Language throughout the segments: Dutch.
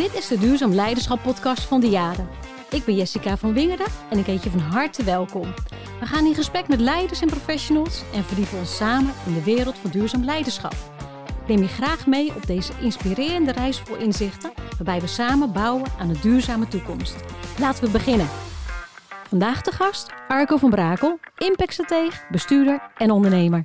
Dit is de Duurzaam Leiderschap podcast van de Jaren. Ik ben Jessica van Wingerden en ik heet je van harte welkom. We gaan in gesprek met leiders en professionals en verdiepen ons samen in de wereld van duurzaam leiderschap. Neem je graag mee op deze inspirerende reis vol inzichten, waarbij we samen bouwen aan een duurzame toekomst. Laten we beginnen. Vandaag de gast Arco van Brakel, impactstratege, bestuurder en ondernemer.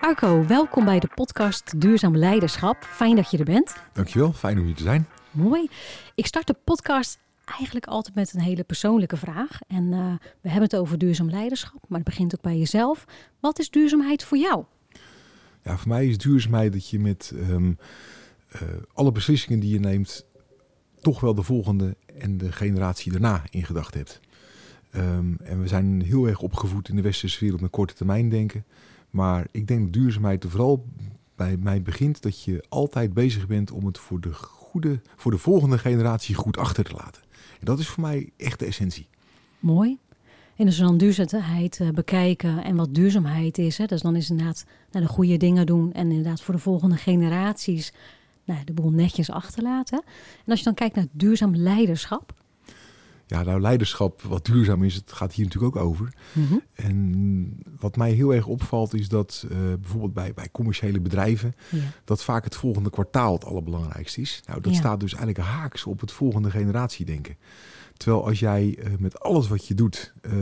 Arco, welkom bij de podcast Duurzaam Leiderschap. Fijn dat je er bent. Dankjewel, fijn om hier te zijn. Mooi. Ik start de podcast eigenlijk altijd met een hele persoonlijke vraag. En uh, we hebben het over duurzaam leiderschap, maar het begint ook bij jezelf. Wat is duurzaamheid voor jou? Ja, voor mij is duurzaamheid dat je met um, uh, alle beslissingen die je neemt, toch wel de volgende en de generatie daarna in gedachten hebt. Um, en we zijn heel erg opgevoed in de westerse wereld met korte termijn denken. Maar ik denk dat duurzaamheid vooral bij mij begint dat je altijd bezig bent om het voor de, goede, voor de volgende generatie goed achter te laten. En dat is voor mij echt de essentie. Mooi. En als we dan duurzaamheid uh, bekijken en wat duurzaamheid is, hè, dus dan is inderdaad nou, de goede dingen doen en inderdaad voor de volgende generaties nou, de boel netjes achterlaten. En als je dan kijkt naar duurzaam leiderschap, ja, nou, leiderschap, wat duurzaam is, het gaat hier natuurlijk ook over. Mm -hmm. En wat mij heel erg opvalt, is dat uh, bijvoorbeeld bij, bij commerciële bedrijven, ja. dat vaak het volgende kwartaal het allerbelangrijkste is. Nou, dat ja. staat dus eigenlijk haaks op het volgende generatie denken. Terwijl als jij uh, met alles wat je doet, uh,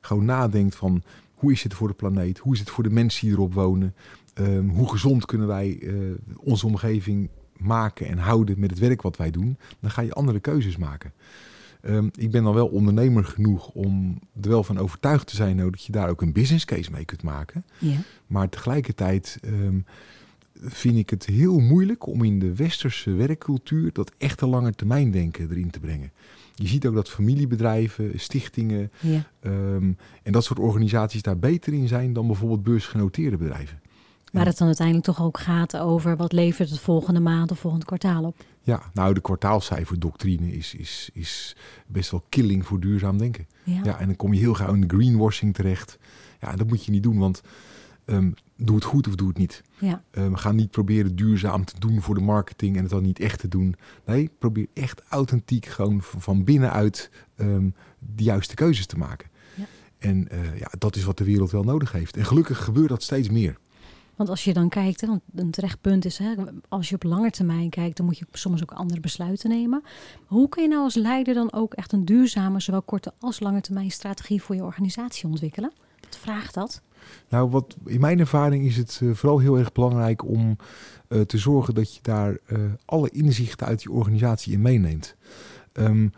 gewoon nadenkt van hoe is het voor de planeet, hoe is het voor de mensen die erop wonen, um, hoe gezond kunnen wij onze omgeving maken en houden met het werk wat wij doen, dan ga je andere keuzes maken. Um, ik ben dan wel ondernemer genoeg om er wel van overtuigd te zijn nou, dat je daar ook een business case mee kunt maken. Ja. Maar tegelijkertijd um, vind ik het heel moeilijk om in de westerse werkcultuur dat echte lange termijn denken erin te brengen. Je ziet ook dat familiebedrijven, stichtingen ja. um, en dat soort organisaties daar beter in zijn dan bijvoorbeeld beursgenoteerde bedrijven. Waar het dan uiteindelijk toch ook gaat over wat levert het volgende maand of volgend kwartaal op. Ja, nou de kwartaalcijferdoctrine is, is, is best wel killing voor duurzaam denken. Ja. ja en dan kom je heel gauw in de greenwashing terecht. Ja, dat moet je niet doen, want um, doe het goed of doe het niet. Ja. Um, ga niet proberen duurzaam te doen voor de marketing en het dan niet echt te doen. Nee, probeer echt authentiek gewoon van binnenuit um, de juiste keuzes te maken. Ja. En uh, ja, dat is wat de wereld wel nodig heeft. En gelukkig gebeurt dat steeds meer. Want als je dan kijkt, want een terecht punt is, hè, als je op lange termijn kijkt, dan moet je soms ook andere besluiten nemen. Hoe kun je nou als leider dan ook echt een duurzame, zowel korte als lange termijn strategie voor je organisatie ontwikkelen? Wat vraagt dat? Nou, wat in mijn ervaring is het uh, vooral heel erg belangrijk om uh, te zorgen dat je daar uh, alle inzichten uit je organisatie in meeneemt. Um,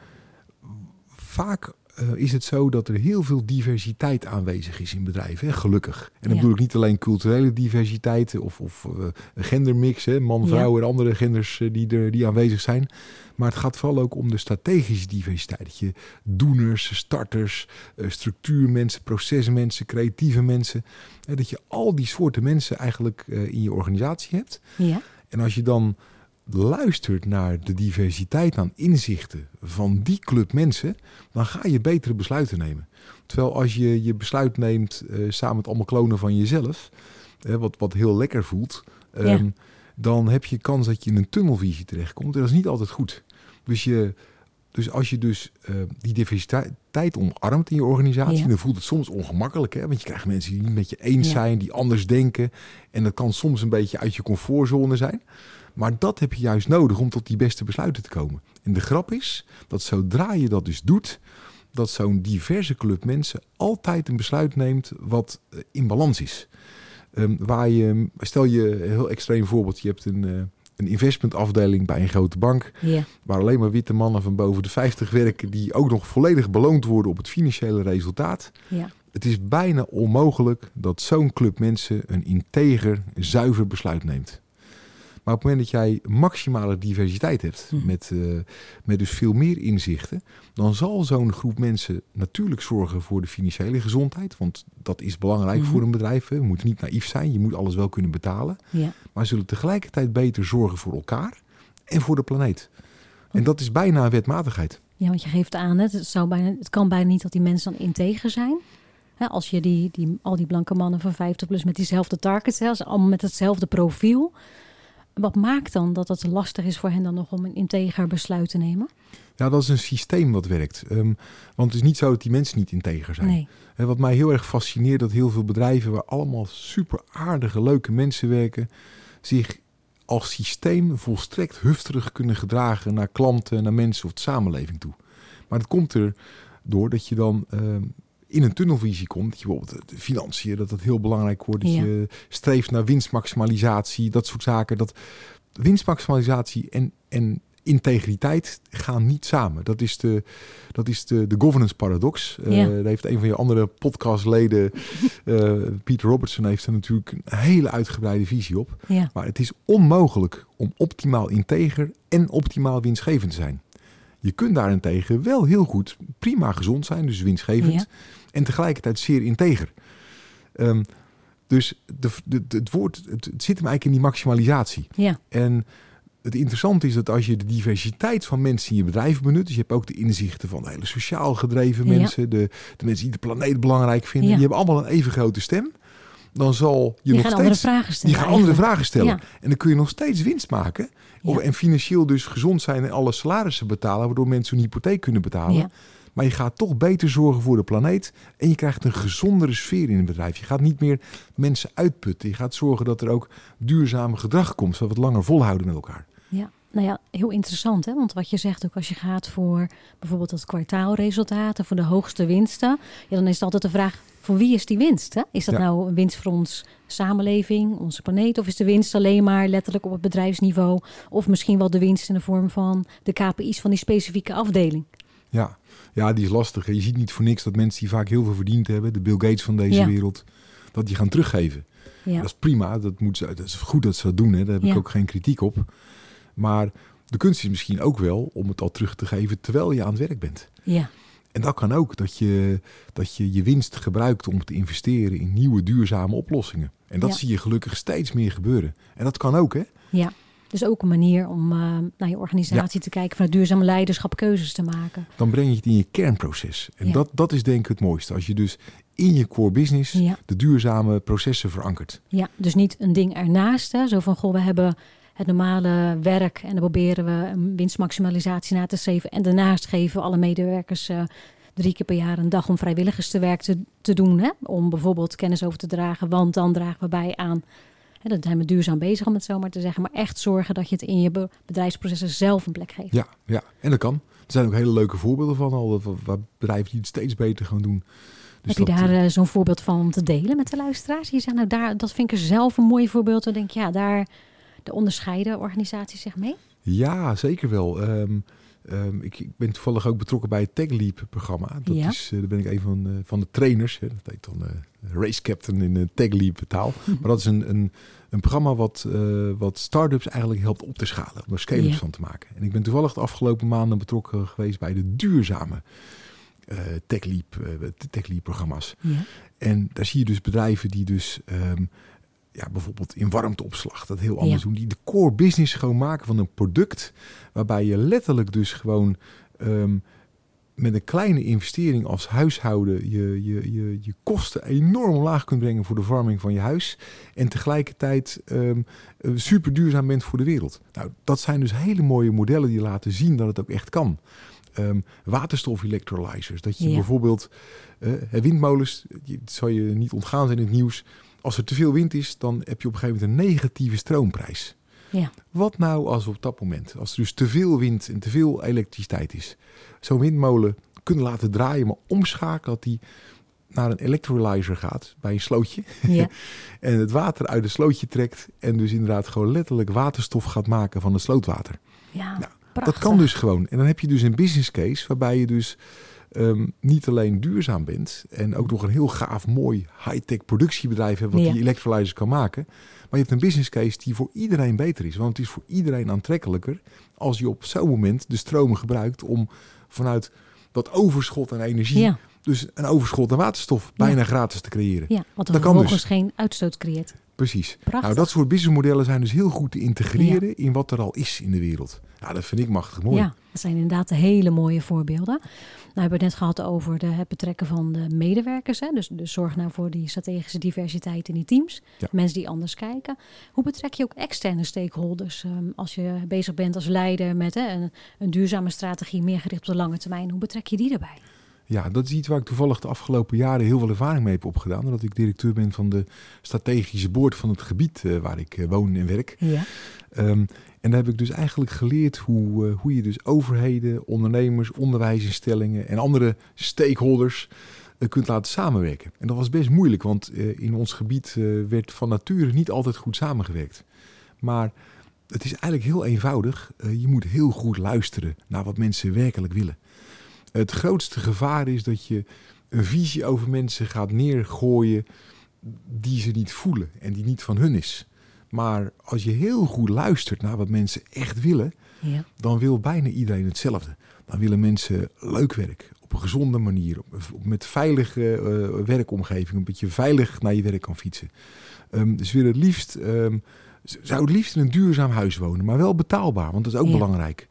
vaak uh, is het zo dat er heel veel diversiteit aanwezig is in bedrijven. Hè? Gelukkig. En dan ja. bedoel ik niet alleen culturele diversiteit of, of uh, gendermix, hè? man, vrouw ja. en andere genders uh, die, er, die aanwezig zijn. Maar het gaat vooral ook om de strategische diversiteit. Dat je doeners, starters, structuurmensen, procesmensen, creatieve mensen. Hè? Dat je al die soorten mensen eigenlijk in je organisatie hebt. Ja. En als je dan luistert naar de diversiteit aan inzichten van die club mensen, dan ga je betere besluiten nemen. Terwijl als je je besluit neemt uh, samen met allemaal klonen van jezelf, wat, wat heel lekker voelt, um, Ja. dan heb je kans dat je in een tunnelvisie terechtkomt. En dat is niet altijd goed. Dus, je, dus als je dus uh, die diversiteit omarmt in je organisatie, Ja. dan voelt het soms ongemakkelijk. Hè? Want je krijgt mensen die niet met je eens Ja. zijn, die anders denken. En dat kan soms een beetje uit je comfortzone zijn. Maar dat heb je juist nodig om tot die beste besluiten te komen. En de grap is dat zodra je dat dus doet, dat zo'n diverse club mensen altijd een besluit neemt wat eh, in balans is. Um, waar je, stel je een heel extreem voorbeeld, je hebt een, uh, een investmentafdeling bij een grote bank, waar alleen maar witte mannen van boven de 50 werken, die ook nog volledig beloond worden op het financiële resultaat. Het is bijna onmogelijk dat zo'n club mensen een integer, zuiver besluit neemt. Maar op het moment dat jij maximale diversiteit hebt, Hm. met, uh, met dus veel meer inzichten, dan zal zo'n groep mensen natuurlijk zorgen voor de financiële gezondheid. Want dat is belangrijk Mhm. voor een bedrijf. Hè. We moeten niet naïef zijn, je moet alles wel kunnen betalen. Ja. Maar zullen tegelijkertijd beter zorgen voor elkaar en voor de planeet. En dat is bijna wetmatigheid. ja, want je geeft aan, het, zou bijna, het kan bijna niet dat die mensen dan integer zijn. Als je die, die, al die blanke mannen van 50 plus met diezelfde targets, hè, als ze allemaal met hetzelfde profiel. Wat maakt dan dat het lastig is voor hen dan nog om een integer besluit te nemen? Ja, dat is een systeem wat werkt. Ehm, want het is niet zo dat die mensen niet integer zijn. Nee. En wat mij heel erg fascineert, dat heel veel bedrijven waar allemaal super aardige, leuke mensen werken, zich als systeem volstrekt hufterig kunnen gedragen naar klanten, naar mensen of de samenleving toe. Maar het komt er door dat je dan ehm, in een tunnelvisie komt. Dat je bijvoorbeeld de financiën, dat dat heel belangrijk wordt. Dat Ja. je streeft naar winstmaximalisatie, dat soort zaken. Dat winstmaximalisatie en, en integriteit gaan niet samen. Dat is de, dat is de, de governance paradox. Eh, daar heeft een van je andere podcastleden, eh Peter Robertson, heeft er natuurlijk een hele uitgebreide visie op. Ja, Maar het is onmogelijk om optimaal integer en optimaal winstgevend te zijn. Je kunt daarentegen wel heel goed prima gezond zijn, dus winstgevend. Ja. En tegelijkertijd zeer integer. Ehm, dus de, het woord, het, het zit hem eigenlijk in die maximalisatie. ja, En het interessante is dat als je de diversiteit van mensen in je bedrijf benut, dus je hebt ook de inzichten van de hele sociaal gedreven Ja. mensen, de, de mensen die de planeet belangrijk vinden, Ja. die hebben allemaal een even grote stem. Dan zal je die nog gaan steeds andere vragen stellen. die gaan andere vragen stellen. Ja. En dan kun je nog steeds winst maken. Of. En financieel dus gezond zijn en alle salarissen betalen, waardoor mensen een hypotheek kunnen betalen. Maar je gaat toch beter zorgen voor de planeet. En je krijgt een gezondere sfeer in het bedrijf. Je gaat niet meer mensen uitputten. Je gaat zorgen dat er ook duurzame gedrag komt. Zodat we het langer volhouden met elkaar. Ja, nou ja, heel interessant. Hè? Want wat je zegt ook als je gaat voor bijvoorbeeld het kwartaalresultaten, voor de hoogste winsten. Ja, dan is het altijd de vraag, voor wie is die winst? Hè? Is dat Ja. nou een winst voor ons samenleving, onze planeet? Of is de winst alleen maar letterlijk op het bedrijfsniveau? Of misschien wel de winst in de vorm van de KPI's van die specifieke afdeling? Ja. Ja, die is lastig. Je ziet niet voor niks dat mensen die vaak heel veel verdiend hebben. De Bill Gates van deze Ja. wereld. Dat die gaan teruggeven. Ja, Dat is prima. Dat, moet, ze- dat is goed dat ze dat doen. Hè. Daar heb ik ook geen kritiek op. Maar de kunst is misschien ook wel om het al terug te geven terwijl je aan het werk bent. ja, En dat kan ook, dat je dat je, je winst gebruikt om te investeren in nieuwe duurzame oplossingen. En dat Ja. zie je gelukkig steeds meer gebeuren. En dat kan ook, hè? ja. Dus ook een manier om eh, naar je organisatie te kijken, vanuit duurzaam leiderschap keuzes te maken. Dan breng je het in je kernproces. En Ja. dat, dat is denk ik het mooiste. Als je dus in je core business Ja. de duurzame processen verankert. Ja, dus niet een ding ernaast. Hè? Zo van, goh, we hebben het normale werk en dan proberen we een winstmaximalisatie na te streven. En daarnaast geven we alle medewerkers eh, drie keer per jaar een dag om vrijwilligerswerk te, te doen. Hè? Om bijvoorbeeld kennis over te dragen, want dan dragen we bij aan. Hè, dan zijn we duurzaam bezig om het zo maar te zeggen. Maar echt zorgen dat je het in je be- bedrijfsprocessen zelf een plek geeft. Ja, ja, en dat kan. Er zijn ook hele leuke voorbeelden van al. dat- Waar bedrijven die het steeds beter gaan doen. Dus Heb je dat, daar eh, eh, zo'n voorbeeld van om te delen met de luisteraars? Je zegt, nou, daar, dat vind ik er zelf een mooi voorbeeld. Dan denk ik, ja, daar de onderscheiden organisaties zich mee. Ja, zeker wel. Ehm, ehm, ik, ik ben toevallig ook betrokken bij het Tech Leap programma. Dat Ja. is, eh, daar ben ik een van, eh, van de trainers. Hè. Dat heet dan eh, race captain in de Tech Leap taal. Maar dat is een, een, een programma wat, eh, wat start-ups eigenlijk helpt op te schalen. Om er Ja. van te maken. En ik ben toevallig de afgelopen maanden betrokken geweest bij de duurzame eh Tech Leap, eh, Tech Leap programma's. Ja. En daar zie je dus bedrijven die dus ehm, ja, bijvoorbeeld in warmteopslag dat heel anders Ja. doen. Die de core business gewoon maken van een product waarbij je letterlijk dus gewoon ehm, met een kleine investering als huishouden je, je, je, je kosten enorm laag kunt brengen voor de verwarming van je huis. En tegelijkertijd eh, super duurzaam bent voor de wereld. Nou, dat zijn dus hele mooie modellen die laten zien dat het ook echt kan. Ehm waterstof electrolyzers. Dat je Ja. bijvoorbeeld eh, windmolens, het zal je niet ontgaan zijn in het nieuws. Als er te veel wind is, dan heb je op een gegeven moment een negatieve stroomprijs. Ja. Wat nou als op dat moment, als er dus te veel wind en te veel elektriciteit is, zo'n windmolen kunnen laten draaien, maar omschakelen dat die naar een electrolyzer gaat bij een slootje Ja. en het water uit het slootje trekt en dus inderdaad gewoon letterlijk waterstof gaat maken van het slootwater. Ja, Nou. Dat kan dus gewoon. En dan heb je dus een business case waarbij je dus ehm, niet alleen duurzaam bent en ook nog een heel gaaf, mooi high-tech productiebedrijf hebt wat Ja. die electrolyzers kan maken. Maar je hebt een business case die voor iedereen beter is. Want het is voor iedereen aantrekkelijker als je op zo'n moment de stromen gebruikt om vanuit dat overschot aan energie, Ja, dus een overschot aan waterstof, Ja. bijna gratis te creëren. ja, wat Dat kan dus. geen uitstoot creëert. Precies. Prachtig. Nou, dat soort businessmodellen zijn dus heel goed te integreren in wat er al is in de wereld. Ja, dat vind ik machtig mooi. Ja, Dat zijn inderdaad hele mooie voorbeelden. Nou, hebben we het net gehad over de, het betrekken van de medewerkers. Hè? Dus, dus zorg nou voor die strategische diversiteit in die teams. Mensen die anders kijken. Hoe betrek je ook externe stakeholders um, als je bezig bent als leider met hè, een, een duurzame strategie meer gericht op de lange termijn? Hoe betrek je die erbij? Ja, dat is iets waar ik toevallig de afgelopen jaren heel veel ervaring mee heb opgedaan. Omdat ik directeur ben van de strategische boord van het gebied uh, waar ik uh, woon en werk. Ja. Um, en daar heb ik dus eigenlijk geleerd hoe, uh, hoe je dus overheden, ondernemers, onderwijsinstellingen en andere stakeholders kunt laten samenwerken. En dat was best moeilijk, want in ons gebied werd van nature niet altijd goed samengewerkt. Maar het is eigenlijk heel eenvoudig. je moet heel goed luisteren naar wat mensen werkelijk willen. Het grootste gevaar is dat je een visie over mensen gaat neergooien die ze niet voelen en die niet van hun is. Maar als je heel goed luistert naar wat mensen echt willen, ja. dan wil bijna iedereen hetzelfde. Dan willen mensen leuk werk, op een gezonde manier, met veilige uh, werkomgeving, dat je veilig naar je werk kan fietsen. Um, ze willen het liefst, um, zou het liefst in een duurzaam huis wonen, maar wel betaalbaar, want dat is ook belangrijk.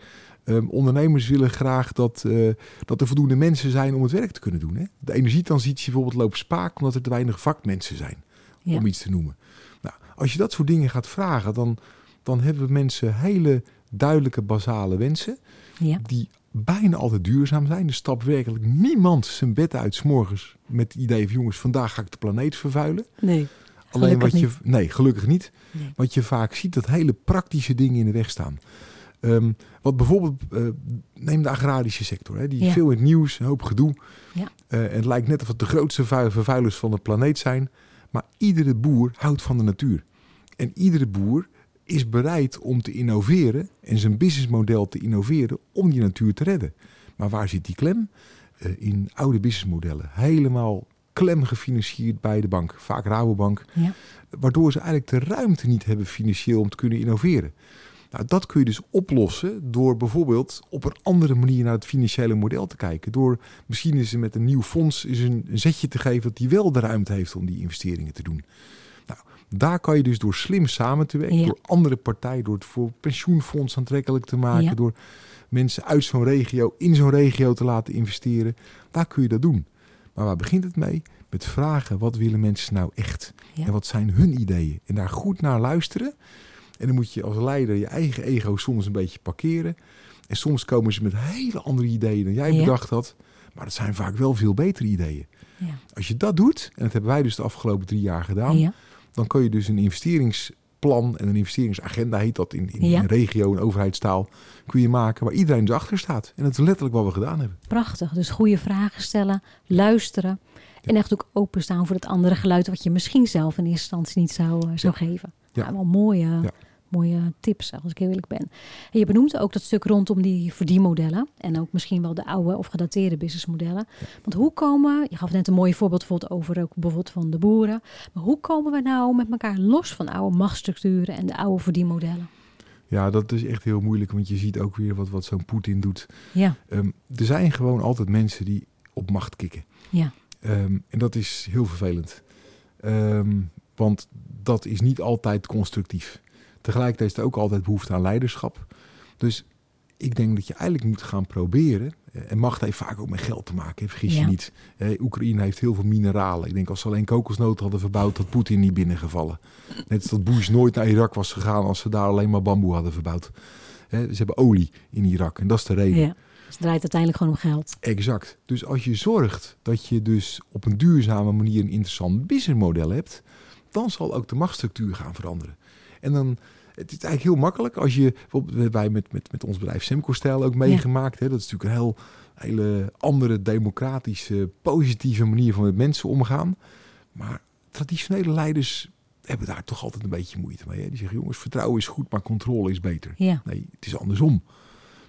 Um, ondernemers willen graag dat, uh, dat er voldoende mensen zijn om het werk te kunnen doen. Hè? De energietransitie bijvoorbeeld loopt spaak omdat er te weinig vakmensen zijn, om iets te noemen. Als je dat soort dingen gaat vragen, dan, dan hebben mensen hele duidelijke basale wensen. Ja. Die bijna altijd duurzaam zijn. Er stapt werkelijk niemand zijn bed uit s morgens met het idee van jongens, vandaag ga ik de planeet vervuilen. Nee. Alleen wat je. Niet. Nee, gelukkig niet. Nee. Wat je vaak ziet, dat hele praktische dingen in de weg staan. Um, wat bijvoorbeeld, uh, neem de agrarische sector, hè, die ja. veel in het nieuws, een hoop gedoe. Ja. Uh, en het lijkt net of het de grootste vervuilers van de planeet zijn. Maar iedere boer houdt van de natuur. En iedere boer is bereid om te innoveren en zijn businessmodel te innoveren om die natuur te redden. Maar waar zit die klem? Uh, in oude businessmodellen. Helemaal klem gefinancierd bij de bank, vaak Rabobank. Ja. Waardoor ze eigenlijk de ruimte niet hebben financieel om te kunnen innoveren. Nou, dat kun je dus oplossen door bijvoorbeeld op een andere manier naar het financiële model te kijken. Door misschien eens met een nieuw fonds eens een, zetje te geven dat die wel de ruimte heeft om die investeringen te doen. Nou, daar kan je dus door slim samen te werken, door andere partijen, door het voor pensioenfonds aantrekkelijk te maken, door mensen uit zo'n regio in zo'n regio te laten investeren. Daar kun je dat doen. Maar waar begint het mee? Met vragen, wat willen mensen nou echt? En wat zijn hun ideeën? En daar goed naar luisteren. En dan moet je als leider je eigen ego soms een beetje parkeren. En soms komen ze met hele andere ideeën dan jij bedacht had. Maar dat zijn vaak wel veel betere ideeën. Ja. Als je dat doet, en dat hebben wij dus de afgelopen drie jaar gedaan, ja. dan kun je dus een investeringsplan en een investeringsagenda, heet dat in, in, een regio, een overheidstaal, kun je maken waar iedereen dus achter staat. En dat is letterlijk wat we gedaan hebben. Prachtig. Dus goede vragen stellen, luisteren. En echt ook openstaan voor het andere geluid wat je misschien zelf in eerste instantie niet zou, uh, zou geven. Ja. wel mooie, mooie tips, als ik heel eerlijk ben. En je benoemt ook dat stuk rondom die verdienmodellen. En ook misschien wel de oude of gedateerde businessmodellen. Want hoe komen, je gaf net een mooi voorbeeld bijvoorbeeld over ook bijvoorbeeld van de boeren. Maar hoe komen we nou met elkaar los van oude machtsstructuren en de oude verdienmodellen? Ja, dat is echt heel moeilijk, want je ziet ook weer wat, wat zo'n Poetin doet. Ja. Um, er zijn gewoon altijd mensen die op macht kikken. Ja. Um, en dat is heel vervelend. Um, want dat is niet altijd constructief. Tegelijkertijd is er ook altijd behoefte aan leiderschap. Dus ik denk dat je eigenlijk moet gaan proberen. Eh, en macht heeft vaak ook met geld te maken, vergis je niet. Eh, Oekraïne heeft heel veel mineralen. Ik denk als ze alleen kokosnoten hadden verbouwd, had Poetin niet binnengevallen. Net als dat Bush nooit naar Irak was gegaan als ze daar alleen maar bamboe hadden verbouwd. Eh, ze hebben olie in Irak en dat is de reden. Ja. Dus het draait uiteindelijk gewoon om geld. Exact. Dus als je zorgt dat je dus op een duurzame manier een interessant businessmodel hebt, dan zal ook de machtsstructuur gaan veranderen. En dan, het is eigenlijk heel makkelijk als je, bijvoorbeeld wij met, met, met ons bedrijf Semco Stijl ook meegemaakt. Hè, dat is natuurlijk een heel, hele andere democratische, positieve manier van met mensen omgaan. Maar traditionele leiders hebben daar toch altijd een beetje moeite mee. Hè? Die zeggen, jongens, vertrouwen is goed, maar controle is beter. Ja. Nee, het is andersom.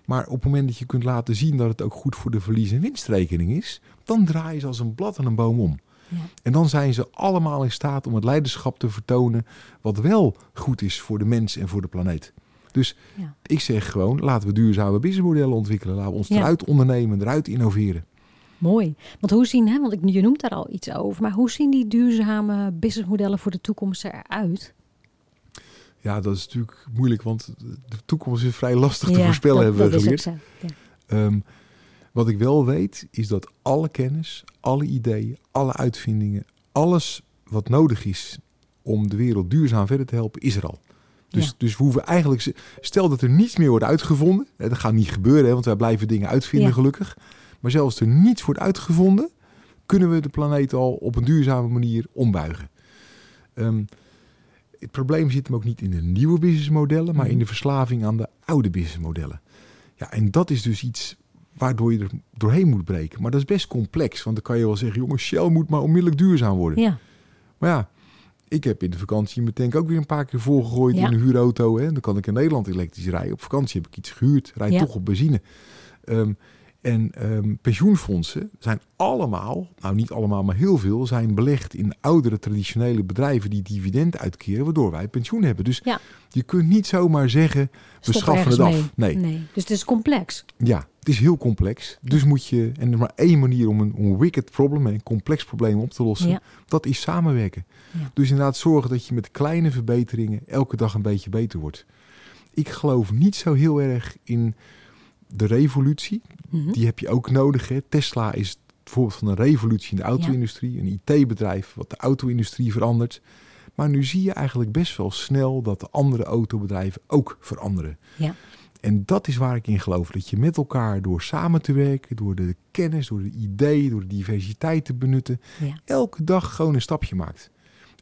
Maar op het moment dat je kunt laten zien dat het ook goed voor de verlies- en winstrekening is, dan draaien ze als een blad aan een boom om. Ja. En dan zijn ze allemaal in staat om het leiderschap te vertonen wat wel goed is voor de mens en voor de planeet. Dus ja. ik zeg gewoon, laten we duurzame businessmodellen ontwikkelen. Laten we ons eruit ondernemen, eruit innoveren. Mooi. Want hoe zien, hè, want je noemt daar al iets over, maar hoe zien die duurzame businessmodellen voor de toekomst eruit? Ja, dat is natuurlijk moeilijk, want de toekomst is vrij lastig te voorspellen, hebben we geleerd. Ehm, wat ik wel weet, is dat alle kennis, alle ideeën, alle uitvindingen, alles wat nodig is om de wereld duurzaam verder te helpen, is er al. Dus, dus we hoeven eigenlijk, stel dat er niets meer wordt uitgevonden, hè, dat gaat niet gebeuren, hè, want wij blijven dingen uitvinden gelukkig. Maar zelfs als er niets wordt uitgevonden, kunnen we de planeet al op een duurzame manier ombuigen. Um, het probleem zit hem ook niet in de nieuwe businessmodellen, maar in mhm. de verslaving aan de oude businessmodellen. Ja, en dat is dus iets waardoor je er doorheen moet breken. Maar dat is best complex, want dan kan je wel zeggen, jongens, Shell moet maar onmiddellijk duurzaam worden. Ja. Maar ja, ik heb in de vakantie mijn tank ook weer een paar keer volgegooid in een huurauto. Hè. Dan kan ik in Nederland elektrisch rijden. Op vakantie heb ik iets gehuurd, rijd toch op benzine. Um, en ehm, pensioenfondsen zijn allemaal, nou niet allemaal, maar heel veel, zijn belegd in oudere traditionele bedrijven die dividend uitkeren, waardoor wij pensioen hebben. Dus ja. je kunt niet zomaar zeggen, we schaffen het af. Nee. nee. Dus het is complex. Ja, het is heel complex. Dus moet je, en er is maar één manier om een, een wicked problem, een complex probleem op te lossen, dat is samenwerken. Dus inderdaad zorgen dat je met kleine verbeteringen elke dag een beetje beter wordt. Ik geloof niet zo heel erg in de revolutie. Mhm. Die heb je ook nodig. Hè. Tesla is het voorbeeld van een revolutie in de auto-industrie. Een IT-bedrijf wat de auto-industrie verandert. Maar nu zie je eigenlijk best wel snel dat de andere autobedrijven ook veranderen. Ja. En dat is waar ik in geloof. Dat je met elkaar door samen te werken, door de kennis, door de ideeën, door de diversiteit te benutten, elke dag gewoon een stapje maakt.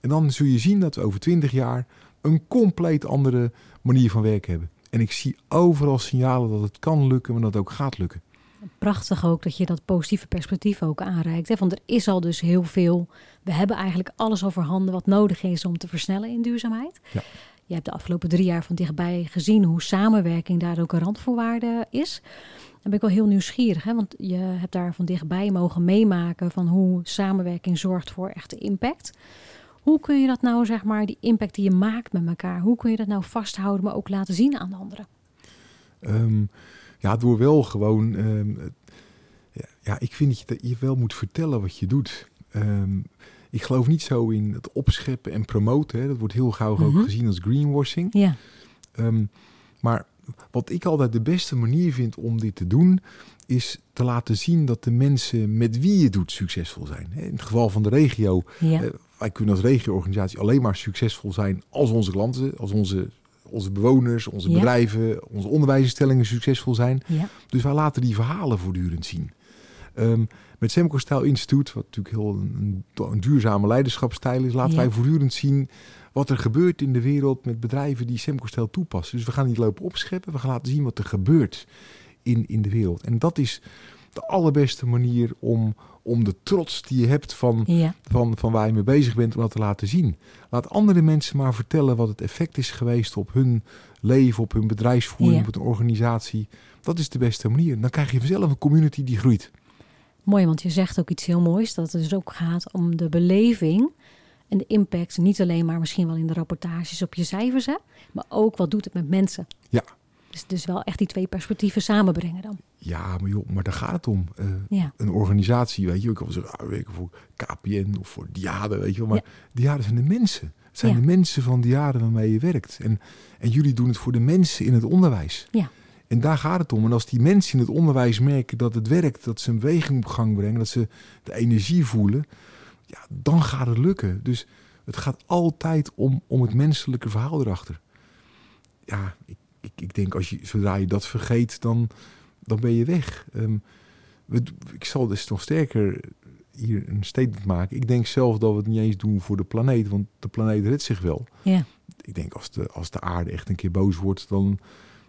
En dan zul je zien dat we over twintig jaar een compleet andere manier van werken hebben. En ik zie overal signalen dat het kan lukken, maar dat het ook gaat lukken. Prachtig ook dat je dat positieve perspectief ook aanreikt. Hè? Want er is al dus heel veel. We hebben eigenlijk alles overhanden wat nodig is om te versnellen in duurzaamheid. Ja. Je hebt de afgelopen drie jaar van dichtbij gezien hoe samenwerking daar ook een randvoorwaarde is. Dan ben ik wel heel nieuwsgierig, hè? want je hebt daar van dichtbij mogen meemaken van hoe samenwerking zorgt voor echte impact. Hoe kun je dat nou, zeg maar, die impact die je maakt met elkaar, hoe kun je dat nou vasthouden, maar ook laten zien aan de anderen? Ehm, ja, door wel gewoon. Ehm, ja, ik vind dat je, je wel moet vertellen wat je doet. Ehm, ik geloof niet zo in het opscheppen en promoten. Hè. Dat wordt heel gauw ook mhm. gezien als greenwashing. Ja. maar wat ik altijd de beste manier vind om dit te doen, is te laten zien dat de mensen met wie je doet succesvol zijn. In het geval van de regio, ja. Eh, wij kunnen als regio-organisatie alleen maar succesvol zijn als onze klanten, als onze, onze bewoners, onze bedrijven, onze onderwijsinstellingen succesvol zijn. Ja. Dus wij laten die verhalen voortdurend zien. Um, met Semco Style Instituut, wat natuurlijk heel een, een duurzame leiderschapsstijl is, laten wij voortdurend zien wat er gebeurt in de wereld met bedrijven die Semco Style toepassen. Dus we gaan niet lopen opscheppen, we gaan laten zien wat er gebeurt in, in de wereld. En dat is de allerbeste manier om, om de trots die je hebt van, van, van waar je mee bezig bent, om dat te laten zien. Laat andere mensen maar vertellen wat het effect is geweest op hun leven, op hun bedrijfsvoering, op een organisatie. Dat is de beste manier. Dan krijg je vanzelf een community die groeit. Mooi, want je zegt ook iets heel moois, dat het dus ook gaat om de beleving en de impact. Niet alleen maar misschien wel in de rapportages op je cijfers, hè, maar ook wat doet het met mensen. Ja, dus, dus wel echt die twee perspectieven samenbrengen dan. Ja, maar joh, maar daar gaat het om. Uh, ja. Een organisatie, weet je, ik kan zeggen, ah, voor KPN of voor Diade, weet je wel. Maar ja. Diade zijn de mensen. Het zijn de mensen van Diade waarmee je werkt. En, en jullie doen het voor de mensen in het onderwijs. Ja. En daar gaat het om. En als die mensen in het onderwijs merken dat het werkt, dat ze een beweging op gang brengen, dat ze de energie voelen, ja, dan gaat het lukken. Dus het gaat altijd om, om het menselijke verhaal erachter. Ja, ik, ik, ik denk als je, zodra je dat vergeet, dan, dan ben je weg. Um, we, ik zal dus nog sterker hier een statement maken. Ik denk zelf dat we het niet eens doen voor de planeet, want de planeet redt zich wel. Ja. Ik denk als de, als de aarde echt een keer boos wordt, dan,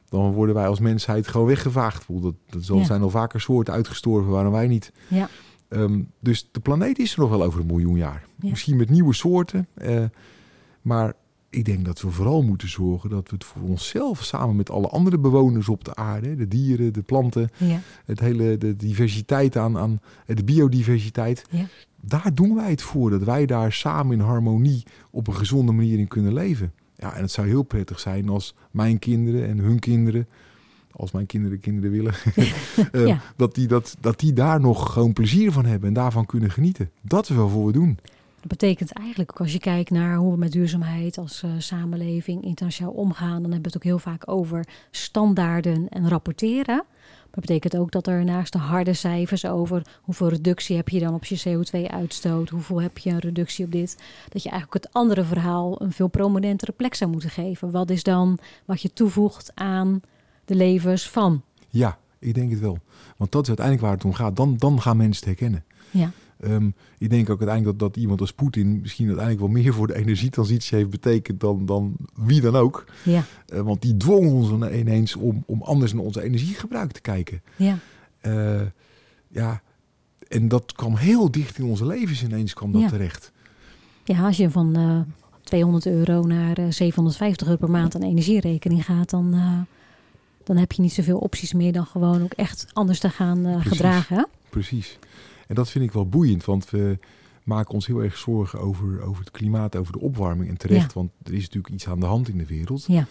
dan worden wij als mensheid gewoon weggevaagd. Dat, dat zal zijn al vaker soorten uitgestorven, waarom wij niet. Ja. Um, dus de planeet is er nog wel over een miljoen jaar. Misschien met nieuwe soorten. Uh, maar ik denk dat we vooral moeten zorgen dat we het voor onszelf samen met alle andere bewoners op de aarde, de dieren, de planten, ja. het hele de diversiteit aan, aan de biodiversiteit. Ja. Daar doen wij het voor, dat wij daar samen in harmonie op een gezonde manier in kunnen leven. Ja, en het zou heel prettig zijn als mijn kinderen en hun kinderen, als mijn kinderen kinderen willen, uh, dat, die, dat, dat die daar nog gewoon plezier van hebben en daarvan kunnen genieten. Dat is wel voor we doen. Dat betekent eigenlijk ook als je kijkt naar hoe we met duurzaamheid als uh, samenleving internationaal omgaan, dan hebben we het ook heel vaak over standaarden en rapporteren. Maar betekent ook dat er naast de harde cijfers over hoeveel reductie heb je dan op je CO2-uitstoot, hoeveel heb je een reductie op dit, dat je eigenlijk het andere verhaal een veel prominentere plek zou moeten geven. Wat is dan wat je toevoegt aan de levens van? Ja, ik denk het wel. Want dat is uiteindelijk waar het om gaat. Dan, dan gaan mensen het herkennen. Ja. Um, ik denk ook uiteindelijk dat, dat iemand als Poetin misschien uiteindelijk wel meer voor de energietransitie heeft betekend dan, dan wie dan ook. Ja. Uh, want die dwong ons ineens om, om anders naar onze energiegebruik te kijken. Ja. Uh, ja, en dat kwam heel dicht in onze levens ineens kwam dat Ja. terecht. Ja, als je van eh 200 euro naar eh 750 euro per maand aan energierekening gaat, dan, eh, dan heb je niet zoveel opties meer dan gewoon ook echt anders te gaan eh, Precies. gedragen. Precies. En dat vind ik wel boeiend, want we maken ons heel erg zorgen over, over het klimaat, over de opwarming. En terecht, want er is natuurlijk iets aan de hand in de wereld. Ja.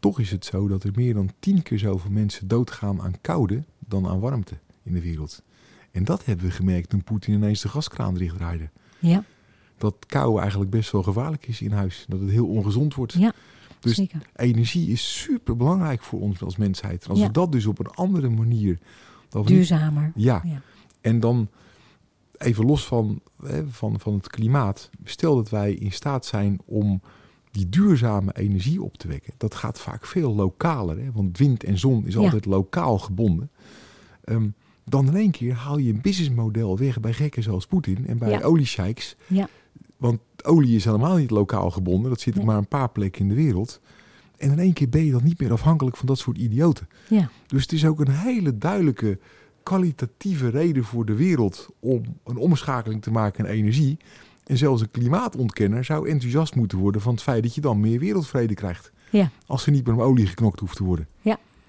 Toch is het zo dat er meer dan tien keer zoveel mensen doodgaan aan koude dan aan warmte in de wereld. En dat hebben we gemerkt toen Poetin ineens de gaskraan dichtdraaide. Ja, Dat kou eigenlijk best wel gevaarlijk is in huis. Dat het heel ongezond wordt. Ja, dus zeker. energie is super belangrijk voor ons als mensheid. En als Ja. we dat dus op een andere manier. Dat we niet- Duurzamer. ja, Ja. En dan even los van, hè, van, van het klimaat. Stel dat wij in staat zijn om die duurzame energie op te wekken. Dat gaat vaak veel lokaler. Hè? Want wind en zon is Ja. altijd lokaal gebonden. Ehm, dan in één keer haal je een businessmodel weg bij gekken zoals Poetin en bij Ja. oliesheiks. Ja. Want olie is helemaal niet lokaal gebonden. Dat zit Nee. maar een paar plekken in de wereld. En in één keer ben je dan niet meer afhankelijk van dat soort idioten. Ja. Dus het is ook een hele duidelijke kwalitatieve reden voor de wereld om een omschakeling te maken in energie. En zelfs een klimaatontkenner zou enthousiast moeten worden van het feit dat je dan meer wereldvrede krijgt. Ja. Als er niet meer om olie geknokt hoeft te worden.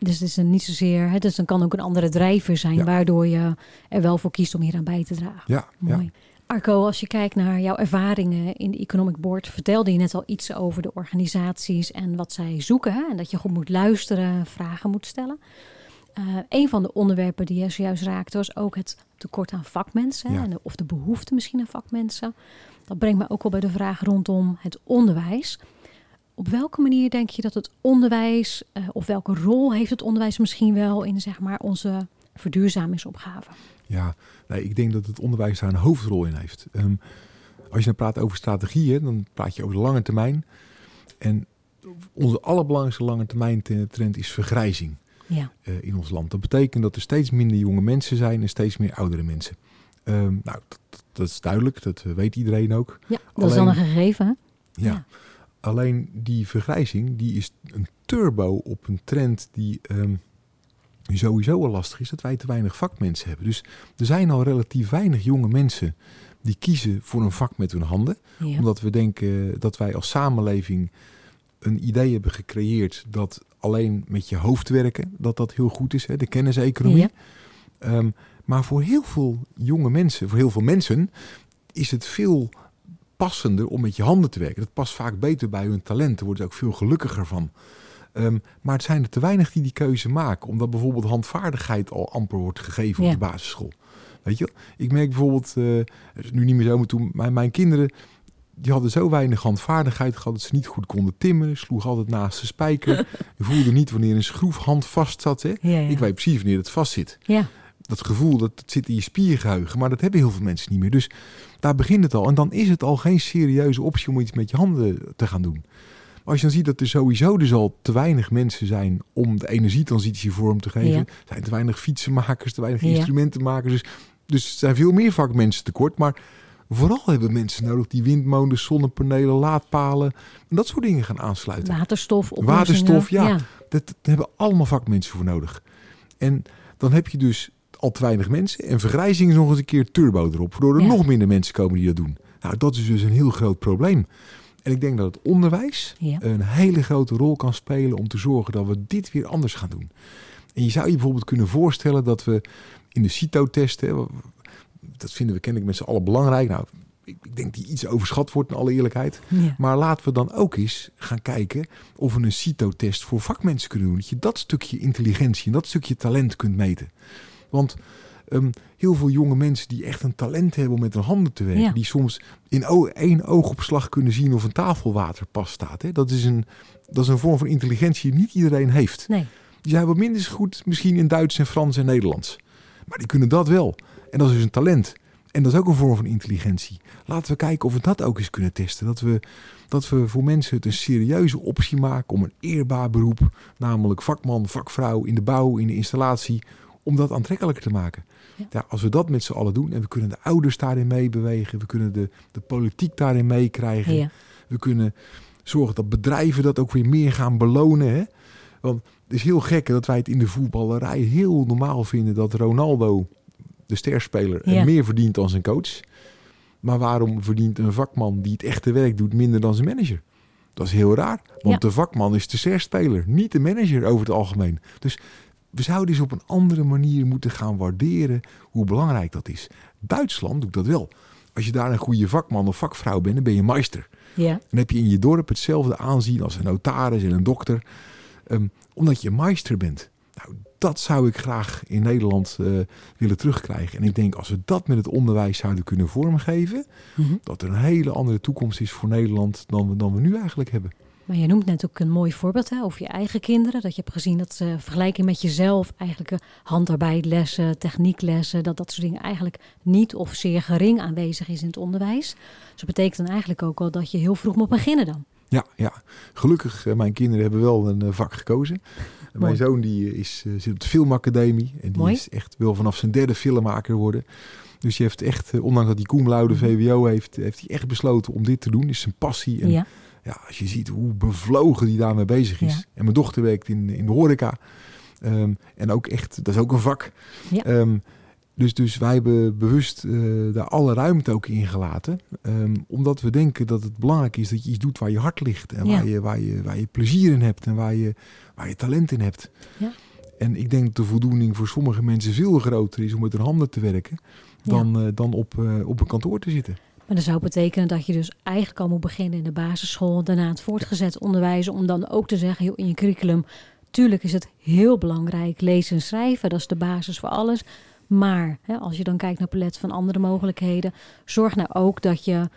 Dus het is een niet zozeer, hè, dus dan kan ook een andere drijver zijn, Ja. waardoor je er wel voor kiest om hier aan bij te dragen. Ja, ja. Mooi. Arco, als je kijkt naar jouw ervaringen in de Economic Board, vertelde je net al iets over de organisaties en wat zij zoeken. Hè? En dat je goed moet luisteren, vragen moet stellen. Eh, een van de onderwerpen die je zojuist raakte was ook het tekort aan vakmensen. Ja. en of de behoefte misschien aan vakmensen. Dat brengt me ook al bij de vraag rondom het onderwijs. Op welke manier denk je dat het onderwijs, eh, of welke rol heeft het onderwijs misschien wel in zeg maar, onze verduurzamingsopgave? Ja, nee, ik denk dat het onderwijs daar een hoofdrol in heeft. Ehm, als je dan praat over strategieën, dan praat je over de lange termijn. En onze allerbelangrijkste lange termijn te- trend is vergrijzing Ja, eh, in ons land. Dat betekent dat er steeds minder jonge mensen zijn en steeds meer oudere mensen. Ehm, nou, dat, dat is duidelijk, dat eh, weet iedereen ook. ja dat is dan een gegeven. hè? Ja. Ja. Alleen die vergrijzing, die is een turbo op een trend die ehm, sowieso al lastig is, dat wij te weinig vakmensen hebben. Dus er zijn al relatief weinig jonge mensen die kiezen voor een vak met hun handen. Ja. Omdat we denken dat wij als samenleving een idee hebben gecreëerd dat alleen met je hoofd werken, dat dat heel goed is, hè, de kenniseconomie. Ja. Ehm, maar voor heel veel jonge mensen, voor heel veel mensen, is het veel passender om met je handen te werken. Dat past vaak beter bij hun talent. Daar worden ze ook veel gelukkiger van. Ehm, maar het zijn er te weinig die die keuze maken. Omdat bijvoorbeeld handvaardigheid al amper wordt gegeven Ja. op de basisschool. Weet je, ik merk bijvoorbeeld, eh, nu niet meer zo, maar toen mijn, mijn kinderen, die hadden zo weinig handvaardigheid gehad dat ze niet goed konden timmeren. Sloeg altijd naast de spijker. Je voelde niet wanneer een schroefhand vast zat. Hè? Ja, ja. Ik weet precies wanneer het vast zit. Ja, Dat gevoel, dat, dat zit in je spiergeheugen. Maar dat hebben heel veel mensen niet meer. Dus daar begint het al. En dan is het al geen serieuze optie om iets met je handen te gaan doen. Maar als je dan ziet dat er sowieso dus al te weinig mensen zijn om de energietransitie vorm te geven. Er zijn te weinig fietsenmakers, te weinig instrumentenmakers. Dus, dus er zijn veel meer vakmensen tekort. Maar vooral hebben mensen nodig die windmolens, zonnepanelen, laadpalen en dat soort dingen gaan aansluiten. waterstof. Waterstof, ja. ja. Dat, hebben allemaal vakmensen voor nodig. En dan heb je dus al te weinig mensen. En vergrijzing is nog eens een keer turbo erop. Waardoor er Ja. nog minder mensen komen die dat doen. Nou, dat is dus een heel groot probleem. En ik denk dat het onderwijs Ja. een hele grote rol kan spelen om te zorgen dat we dit weer anders gaan doen. En je zou je bijvoorbeeld kunnen voorstellen dat we in de CITO-test, hè, dat vinden we kennelijk met z'n allen belangrijk. Nou, ik, ik denk die iets overschat wordt in alle eerlijkheid. Ja. Maar laten we dan ook eens gaan kijken of we een CITO-test voor vakmensen kunnen doen. Dat je dat stukje intelligentie en dat stukje talent kunt meten. Want ehm, heel veel jonge mensen die echt een talent hebben om met hun handen te werken. Ja. Die soms in één oogopslag kunnen zien of een tafelwater pas staat. Hè? Dat, is een, dat is een vorm van intelligentie die niet iedereen heeft. Nee. Die zijn wat minder goed misschien in Duits en Frans en Nederlands. Maar die kunnen dat wel. En dat is dus een talent. En dat is ook een vorm van intelligentie. Laten we kijken of we dat ook eens kunnen testen. Dat we, dat we voor mensen het een serieuze optie maken om een eerbaar beroep, namelijk vakman, vakvrouw in de bouw, in de installatie, om dat aantrekkelijker te maken. Ja. ja als we dat met z'n allen doen en we kunnen de ouders daarin meebewegen, we kunnen de, de politiek daarin meekrijgen, ja. we kunnen zorgen dat bedrijven dat ook weer meer gaan belonen. Hè? Want het is heel gek dat wij het in de voetballerij heel normaal vinden dat Ronaldo, de sterspeler, meer verdient dan zijn coach. Maar waarom verdient een vakman die het echte werk doet minder dan zijn manager? Dat is heel raar. Want de vakman is de sterspeler, niet de manager over het algemeen. Dus we zouden eens op een andere manier moeten gaan waarderen hoe belangrijk dat is. Duitsland doet dat wel. Als je daar een goede vakman of vakvrouw bent, dan ben je meester. Ja. Dan heb je in je dorp hetzelfde aanzien als een notaris en een dokter. Ehm, omdat je meester bent. Dat zou ik graag in Nederland uh, willen terugkrijgen. En ik denk als we dat met het onderwijs zouden kunnen vormgeven, mhm. dat er een hele andere toekomst is voor Nederland dan we, dan we nu eigenlijk hebben. Maar je noemt net ook een mooi voorbeeld hè, over je eigen kinderen. Dat je hebt gezien dat ze vergelijking met jezelf eigenlijk eh, handarbeidlessen, technieklessen, dat dat soort dingen eigenlijk niet of zeer gering aanwezig is in het onderwijs. Dus dat betekent dan eigenlijk ook wel dat je heel vroeg moet beginnen dan. Ja, ja. gelukkig, mijn kinderen hebben wel een vak gekozen. Mijn zoon die is, zit op de filmacademie en die is echt, wil vanaf zijn derde filmmaker worden. Dus je heeft echt, ondanks dat hij cum laude mhm. VWO heeft, heeft hij echt besloten om dit te doen. Is zijn passie. En ja ja, als je ziet hoe bevlogen die daarmee bezig is. En mijn dochter werkt in, in de horeca. Um, en ook echt, dat is ook een vak. Ja. Um, dus, dus wij hebben bewust uh, daar alle ruimte ook in gelaten. Um, omdat we denken dat het belangrijk is dat je iets doet waar je hart ligt. En ja. waar, je, waar, je, waar je plezier in hebt en waar je, waar je talent in hebt. Ja. En ik denk dat de voldoening voor sommige mensen veel groter is om met hun handen te werken. Dan, uh, dan op, uh, op een kantoor te zitten. Maar dat zou betekenen dat je dus eigenlijk al moet beginnen in de basisschool, daarna het voortgezet onderwijs, om dan ook te zeggen, joh, in je curriculum, tuurlijk is het heel belangrijk lezen en schrijven, dat is de basis voor alles. Maar hè, als je dan kijkt naar palet van andere mogelijkheden, zorg nou ook dat je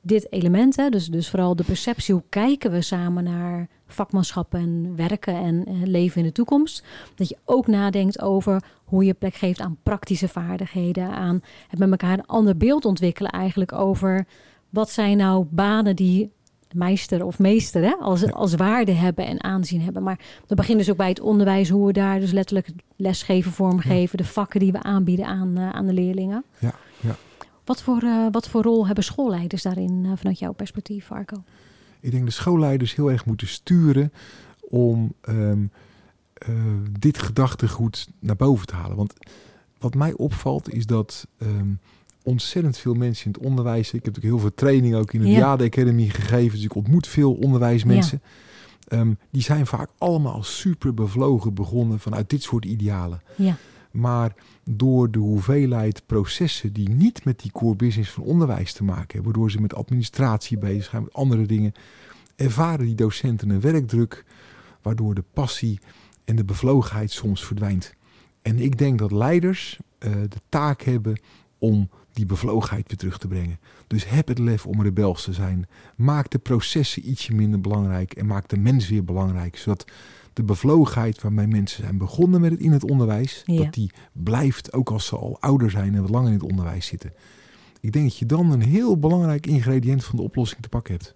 dit element, hè, dus, dus vooral de perceptie, hoe kijken we samen naar vakmanschap en werken en, leven in de toekomst. Dat je ook nadenkt over hoe je plek geeft aan praktische vaardigheden, aan het met elkaar een ander beeld ontwikkelen eigenlijk over wat zijn nou banen die meester of meester hè, als, als waarde hebben en aanzien hebben. Maar we beginnen dus ook bij het onderwijs, hoe we daar dus letterlijk lesgeven, vormgeven, de vakken die we aanbieden aan, uh, aan de leerlingen. Ja, ja. Wat, voor, uh, wat voor rol hebben schoolleiders daarin uh, vanuit jouw perspectief, Arco? Ik denk de schoolleiders heel erg moeten sturen om um, dit gedachtegoed naar boven te halen. Want wat mij opvalt is dat um, ontzettend veel mensen in het onderwijs. Ik heb natuurlijk heel veel training ook in de ja. Academy gegeven. Dus ik ontmoet veel onderwijsmensen. Ja. Um, die zijn vaak allemaal super bevlogen begonnen vanuit dit soort idealen. Ja. Maar door de hoeveelheid processen die niet met die core business van onderwijs te maken hebben, waardoor ze met administratie bezig zijn, met andere dingen, ervaren die docenten een werkdruk, waardoor de passie en de bevlogenheid soms verdwijnt. En ik denk dat leiders uh, de taak hebben om die bevlogenheid weer terug te brengen. Dus heb het lef om rebels te zijn. Maak de processen ietsje minder belangrijk en maak de mens weer belangrijk, zodat de bevlogenheid waarmee mensen zijn begonnen met het in het onderwijs, dat die blijft ook als ze al ouder zijn en wat langer in het onderwijs zitten. Ik denk dat je dan een heel belangrijk ingrediënt van de oplossing te pakken hebt.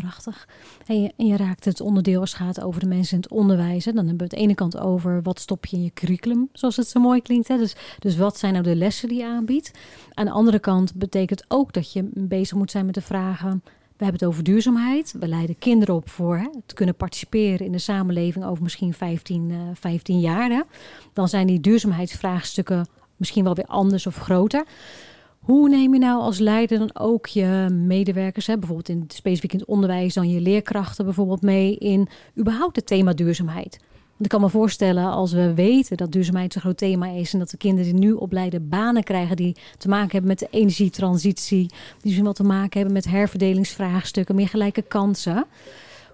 Prachtig. En je, je raakt het onderdeel als het gaat over de mensen in het onderwijs. Dan hebben we het ene kant over wat stop je in je curriculum, zoals het zo mooi klinkt. Hè. Dus, dus wat zijn nou de lessen die je aanbiedt? Aan de andere kant betekent ook dat je bezig moet zijn met de vragen we hebben het over duurzaamheid. We leiden kinderen op voor hè, te kunnen participeren in de samenleving over misschien 15, uh, 15 jaar. Dan zijn die duurzaamheidsvraagstukken misschien wel weer anders of groter. Hoe neem je nou als leider dan ook je medewerkers, hè, bijvoorbeeld in, specifiek in het onderwijs, dan je leerkrachten bijvoorbeeld mee in überhaupt het thema duurzaamheid? Want ik kan me voorstellen, als we weten dat duurzaamheid zo'n groot thema is en dat de kinderen die nu opleiden banen krijgen die te maken hebben met de energietransitie, die misschien wel te maken hebben met herverdelingsvraagstukken, meer gelijke kansen.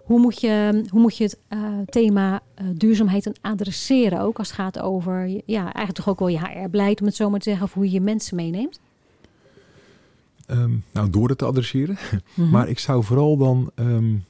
Hoe moet je, hoe moet je het uh, thema uh, duurzaamheid dan adresseren, ook als het gaat over, ja, eigenlijk toch ook wel je HR-beleid, om het zo maar te zeggen, of hoe je mensen meeneemt? Um, nou, door het te adresseren. Mm -hmm. Maar ik zou vooral dan um,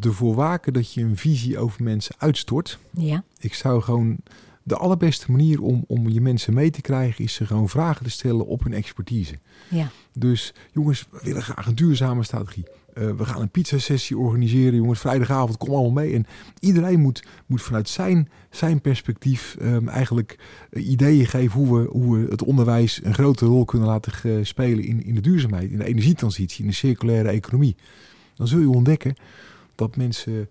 ervoor waken dat je een visie over mensen uitstort. Ja. Ik zou gewoon de allerbeste manier om, om je mensen mee te krijgen, is ze gewoon vragen te stellen op hun expertise. Ja. Dus jongens, we willen graag een duurzame strategie. Uh, we gaan een pizzasessie organiseren, jongens. Vrijdagavond, kom allemaal mee. En iedereen moet, moet vanuit zijn, zijn perspectief um, eigenlijk uh, ideeën geven hoe we, hoe we het onderwijs een grote rol kunnen laten spelen in, in de duurzaamheid, in de energietransitie, in de circulaire economie. Dan zul je ontdekken dat mensen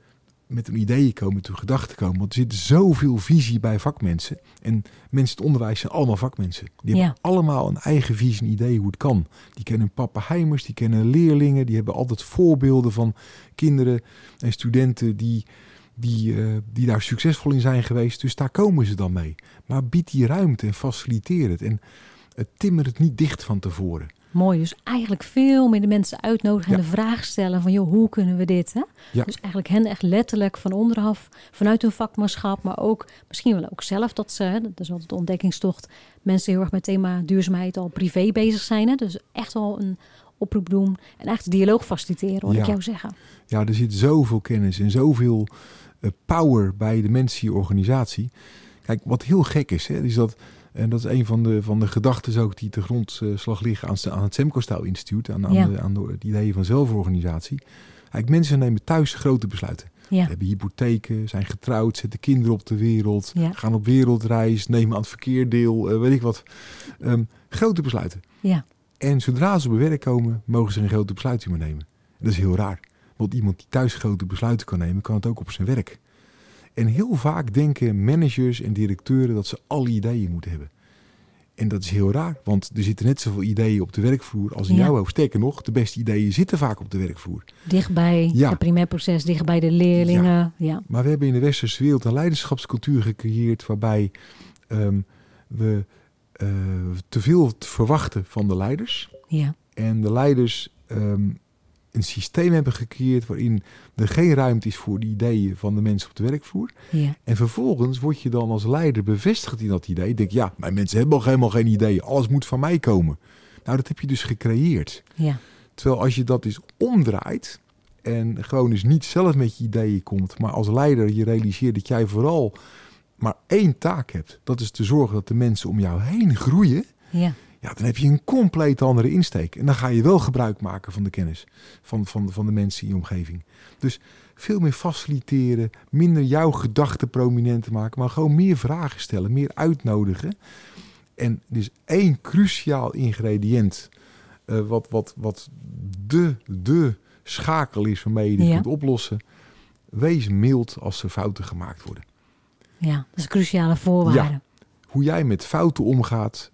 met een ideeën komen, te gedachten komen. Want er zit zoveel visie bij vakmensen. En mensen het onderwijs zijn allemaal vakmensen. Die Ja. hebben allemaal een eigen visie, een idee hoe het kan. Die kennen pappenheimers, die kennen leerlingen. Die hebben altijd voorbeelden van kinderen en studenten die, die, eh, die daar succesvol in zijn geweest. Dus daar komen ze dan mee. Maar bied die ruimte en faciliteer het. En timmer het niet dicht van tevoren. Mooi, dus eigenlijk veel meer de mensen uitnodigen en Ja. de vraag stellen van joh, hoe kunnen we dit? Hè? Ja. Dus eigenlijk hen echt letterlijk van onderaf, vanuit hun vakmanschap, maar ook misschien wel ook zelf dat ze, hè, dat is altijd de ontdekkingstocht, mensen heel erg met thema duurzaamheid al privé bezig zijn. Hè? Dus echt wel een oproep doen en echt de dialoog faciliteren, hoor Ja. ik jou zeggen. Ja, er zit zoveel kennis en zoveel eh, power bij de mensen in je organisatie. Kijk, wat heel gek is, hè, is dat, en dat is een van de, van de gedachten ook die te grondslag liggen aan, aan het Semco-stijl instituut, aan, aan, Ja. de, aan de, het idee van zelforganisatie. Kijk, mensen nemen thuis grote besluiten. Ja, Hebben hypotheken, zijn getrouwd, zetten kinderen op de wereld, Ja. gaan op wereldreis, nemen aan het verkeer deel, eh, weet ik wat. Ehm, grote besluiten. ja, En zodra ze op werk komen, mogen ze geen grote besluiten meer nemen. Dat is heel raar. Want iemand die thuis grote besluiten kan nemen, kan het ook op zijn werk. En heel vaak denken managers en directeuren dat ze alle ideeën moeten hebben. En dat is heel raar, want er zitten net zoveel ideeën op de werkvloer als in Ja. jouw hoofd. Sterker nog, de beste ideeën zitten vaak op de werkvloer. dichtbij Ja. het primair proces, dichtbij de leerlingen. Ja, Maar we hebben in de westerse wereld een leiderschapscultuur gecreëerd waarbij ehm, we eh, te veel verwachten van de leiders. ja, En de leiders ehm, een systeem hebben gecreëerd waarin er geen ruimte is voor de ideeën van de mensen op de werkvloer. ja, En vervolgens word je dan als leider bevestigd in dat idee. Je denkt, ja, mijn mensen hebben al helemaal geen ideeën. Alles moet van mij komen. Nou, dat heb je dus gecreëerd. ja, Terwijl als je dat eens omdraait en gewoon eens niet zelf met je ideeën komt, maar als leider je realiseert dat jij vooral maar één taak hebt. Dat is te zorgen dat de mensen om jou heen groeien. ja, Ja, dan heb je een compleet andere insteek. En dan ga je wel gebruik maken van de kennis van, van, van de mensen in je omgeving. Dus veel meer faciliteren, minder jouw gedachten prominent maken, maar gewoon meer vragen stellen, meer uitnodigen. En is één cruciaal ingrediënt, eh, wat, wat, wat de, de schakel is waarmee je dit Ja. kunt oplossen. Wees mild als er fouten gemaakt worden. ja. Dat is een cruciale voorwaarde. hoe jij met fouten omgaat,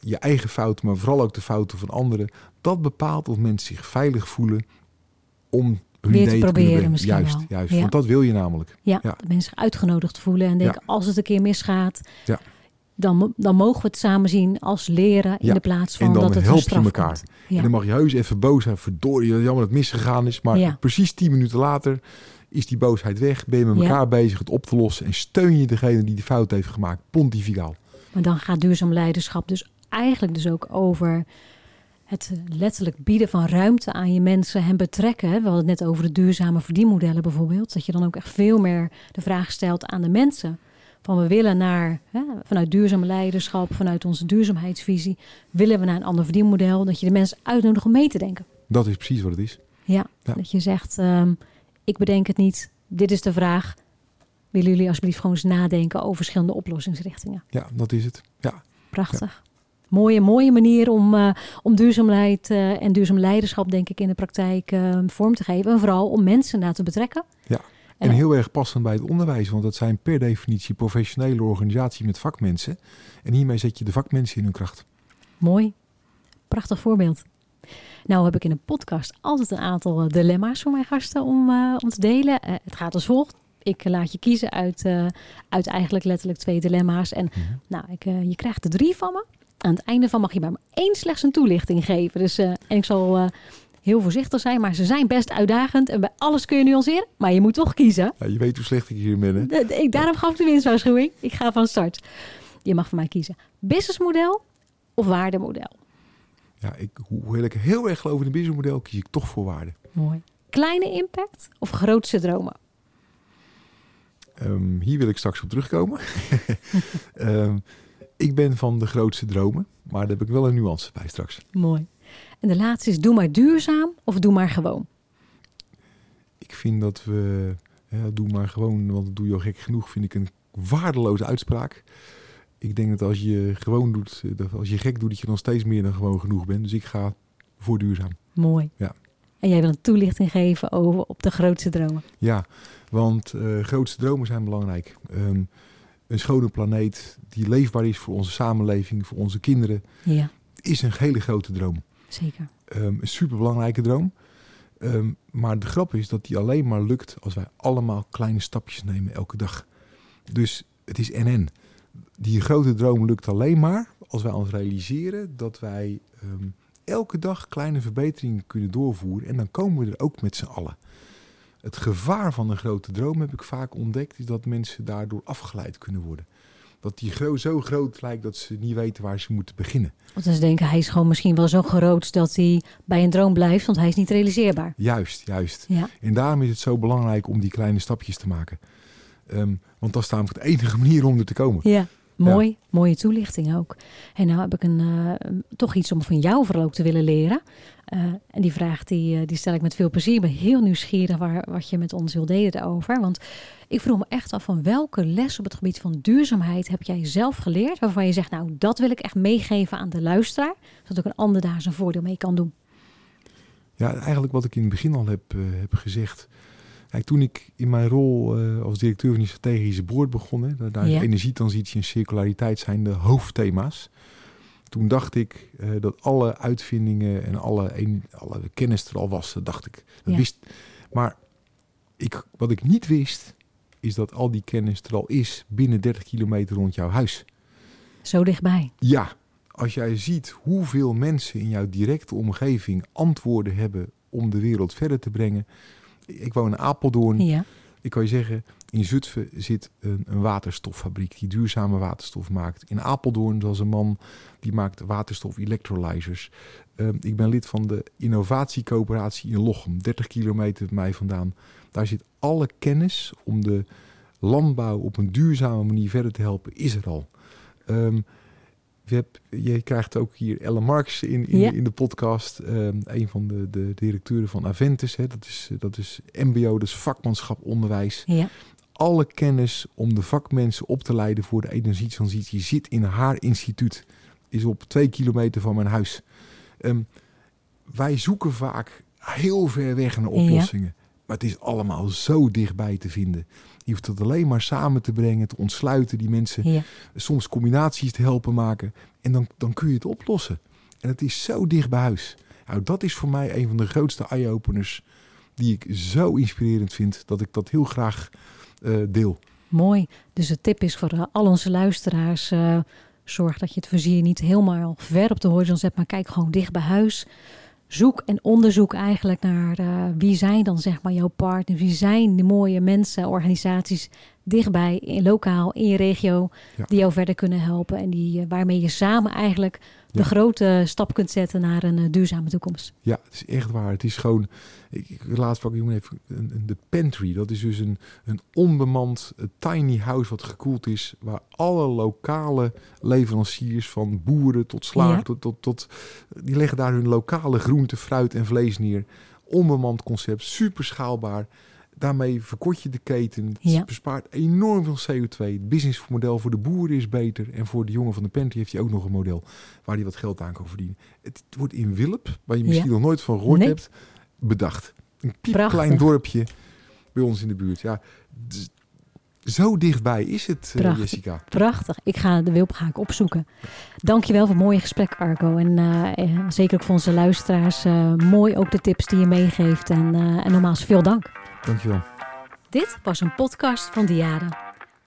je eigen fouten, maar vooral ook de fouten van anderen, dat bepaalt of mensen zich veilig voelen om hun Weer te idee te, proberen misschien Juist, wel. juist. Ja. Want dat wil je namelijk. Ja, Ja. dat mensen zich uitgenodigd voelen en denken, als het een keer misgaat, Ja. dan, dan mogen we het samen zien als leren in de plaats van En dan dat het help een je straf elkaar. En dan mag je heus even boos zijn. Verdorie, jammer dat het misgegaan is. Maar Ja. precies tien minuten later is die boosheid weg. Ben je met elkaar bezig het op te lossen. En steun je degene die de fout heeft gemaakt. Pontificaal. Maar dan gaat duurzaam leiderschap dus eigenlijk dus ook over het eh, letterlijk bieden van ruimte aan je mensen, hen betrekken. We hadden het net over de duurzame verdienmodellen bijvoorbeeld. Dat je dan ook echt veel meer de vraag stelt aan de mensen. Van we willen naar, hè, vanuit duurzaam leiderschap, vanuit onze duurzaamheidsvisie, willen we naar een ander verdienmodel. Dat je de mensen uitnodigt om mee te denken. Dat is precies wat het is. Ja, Ja. dat je zegt, ehm, ik bedenk het niet, dit is de vraag. Willen jullie alsjeblieft gewoon eens nadenken over verschillende oplossingsrichtingen? Ja, dat is het. Ja, Prachtig. Mooie, mooie manier om, eh, om duurzaamheid eh, en duurzaam leiderschap, denk ik, in de praktijk eh, vorm te geven. En vooral om mensen naar te betrekken. Ja, En heel erg passend bij het onderwijs, want dat zijn per definitie professionele organisaties met vakmensen. En hiermee zet je de vakmensen in hun kracht. Mooi. Prachtig voorbeeld. Nou heb ik in een podcast altijd een aantal dilemma's voor mijn gasten om, om te delen. Het gaat als volgt. Ik laat je kiezen uit, uit eigenlijk letterlijk twee dilemma's. En nou, ik, je krijgt er drie van me. Aan het einde van mag je me één slechts een toelichting geven. Dus, eh, en ik zal eh, heel voorzichtig zijn, maar ze zijn best uitdagend. En bij alles kun je nuanceren, maar je moet toch kiezen. Ja, je weet hoe slecht ik hier ben, hè? De- de- ik, daarom gaf ik de winstwaarschuwing. Ik ga van start. Je mag van mij kiezen. Businessmodel of waardemodel? Ja, ik, hoewel ik heel erg geloof in het businessmodel, kies ik toch voor waarde. Mooi. Kleine impact of grootste dromen? Um, hier wil ik straks op terugkomen. um, ik ben van de grootste dromen, maar daar heb ik wel een nuance bij straks. Mooi. En de laatste is doe maar duurzaam of doe maar gewoon? Ik vind dat we, ja, doe maar gewoon, want dat doe je al gek genoeg, vind ik een waardeloze uitspraak. Ik denk dat als je gewoon doet, dat als je gek doet, dat je dan steeds meer dan gewoon genoeg bent. Dus ik ga voor duurzaam. Mooi. Ja. En jij wil een toelichting geven over op de grootste dromen. Ja, want uh, grootste dromen zijn belangrijk. Um, een schone planeet die leefbaar is voor onze samenleving, voor onze kinderen, ja. is een hele grote droom. Zeker. Um, een superbelangrijke droom. Um, maar de grap is dat die alleen maar lukt als wij allemaal kleine stapjes nemen elke dag. Dus het is NN. Die grote droom lukt alleen maar als wij ons realiseren dat wij um, elke dag kleine verbeteringen kunnen doorvoeren. En dan komen we er ook met z'n allen. Het gevaar van een grote droom heb ik vaak ontdekt, is dat mensen daardoor afgeleid kunnen worden. Dat die gro zo groot lijkt dat ze niet weten waar ze moeten beginnen. Want ze denken, hij is gewoon misschien wel zo groot dat hij bij een droom blijft, want hij is niet realiseerbaar. Juist, juist. Ja. En daarom is het zo belangrijk om die kleine stapjes te maken. Um, want dat is namelijk de enige manier om er te komen. Ja. Mooi, ja. mooie toelichting ook. En nou heb ik een, uh, toch iets om van jou vooral ook te willen leren. Uh, en die vraag die, uh, die stel ik met veel plezier. Ik ben heel nieuwsgierig waar, wat je met ons wil delen daarover. Want ik vroeg me echt af van welke les op het gebied van duurzaamheid heb jij zelf geleerd? Waarvan je zegt, nou dat wil ik echt meegeven aan de luisteraar. Zodat ook een ander daar zijn voordeel mee kan doen. Ja, eigenlijk wat ik in het begin al heb, heb gezegd. Kijk, toen ik in mijn rol uh, als directeur van die strategische boord begon, hè, daar Ja. energietransitie en circulariteit zijn de hoofdthema's. Toen dacht ik uh, dat alle uitvindingen en alle, een, alle kennis er al was, dat dacht ik. Dat Ja. wist, maar ik, wat ik niet wist, is dat al die kennis er al is binnen 30 kilometer rond jouw huis. Zo dichtbij. Ja, als jij ziet hoeveel mensen in jouw directe omgeving antwoorden hebben om de wereld verder te brengen. Ik woon in Apeldoorn. Ja. Ik kan je zeggen, in Zutphen zit een, een waterstoffabriek die duurzame waterstof maakt. In Apeldoorn was een man die maakt waterstof electrolyzers. Uh, ik ben lid van de innovatiecoöperatie in Lochem, 30 kilometer bij mij vandaan. Daar zit alle kennis om de landbouw op een duurzame manier verder te helpen, is er al. Um, je, hebt, je, krijgt ook hier Ellen Marks in, in, Ja. in de podcast. Um, een van de, de directeuren van Aventus. Hè, dat, is, dat is MBO, dus vakmanschap onderwijs. Ja. Alle kennis om de vakmensen op te leiden voor de energietransitie zit in haar instituut. Is op twee kilometer van mijn huis. Um, wij zoeken vaak heel ver weg naar oplossingen. Maar het is allemaal zo dichtbij te vinden. Je hoeft het alleen maar samen te brengen, te ontsluiten, die mensen Ja. soms combinaties te helpen maken. En dan, dan kun je het oplossen. En het is zo dicht bij huis. Nou, dat is voor mij een van de grootste eye-openers die ik zo inspirerend vind dat ik dat heel graag uh, deel. Mooi. Dus de tip is voor uh, al onze luisteraars: uh, zorg dat je het vizier niet helemaal ver op de horizon zet, maar kijk gewoon dicht bij huis. Zoek en onderzoek eigenlijk naar uh, wie zijn dan zeg maar jouw partners, wie zijn die mooie mensen, organisaties dichtbij, in, lokaal, in je regio, Ja. die jou verder kunnen helpen en die, uh, waarmee je samen eigenlijk de Ja. grote stap kunt zetten naar een uh, duurzame toekomst. Ja, het is echt waar. Het is gewoon. Ik, ik laatst een jongen even een, een- de pantry. Dat is dus een, een onbemand eh, tiny house wat gekoeld is, waar alle lokale leveranciers van boeren tot slager Ja. tot, tot, tot die leggen daar hun lokale groente, fruit en vlees neer. Onbemand concept, super schaalbaar. Daarmee verkort je de keten. Het Ja. bespaart enorm veel CO2. Het businessmodel voor de boeren is beter. En voor de jongen van de pantry heeft hij ook nog een model waar hij wat geld aan kan verdienen. Het wordt in Wilp, waar je misschien Ja. nog nooit van gehoord Nee. hebt, bedacht. Een piepklein dorpje bij ons in de buurt. Ja, zo dichtbij is het, eh, Prachtig. Jessica. Prachtig. Ik ga de Wilp ga ik opzoeken. Dankjewel voor het mooie gesprek, Arco. En eh, zeker ook voor onze luisteraars. mooi ook de tips die je meegeeft. En, eh, en nogmaals, veel dank. Dankjewel. Dit was een podcast van Diade.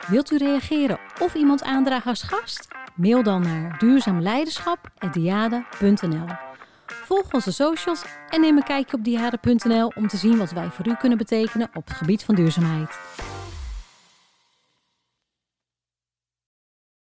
Wilt u reageren of iemand aandragen als gast? Mail dan naar duurzaamleiderschap.diade.nl Volg onze socials en neem een kijkje op diade.nl om te zien wat wij voor u kunnen betekenen op het gebied van duurzaamheid.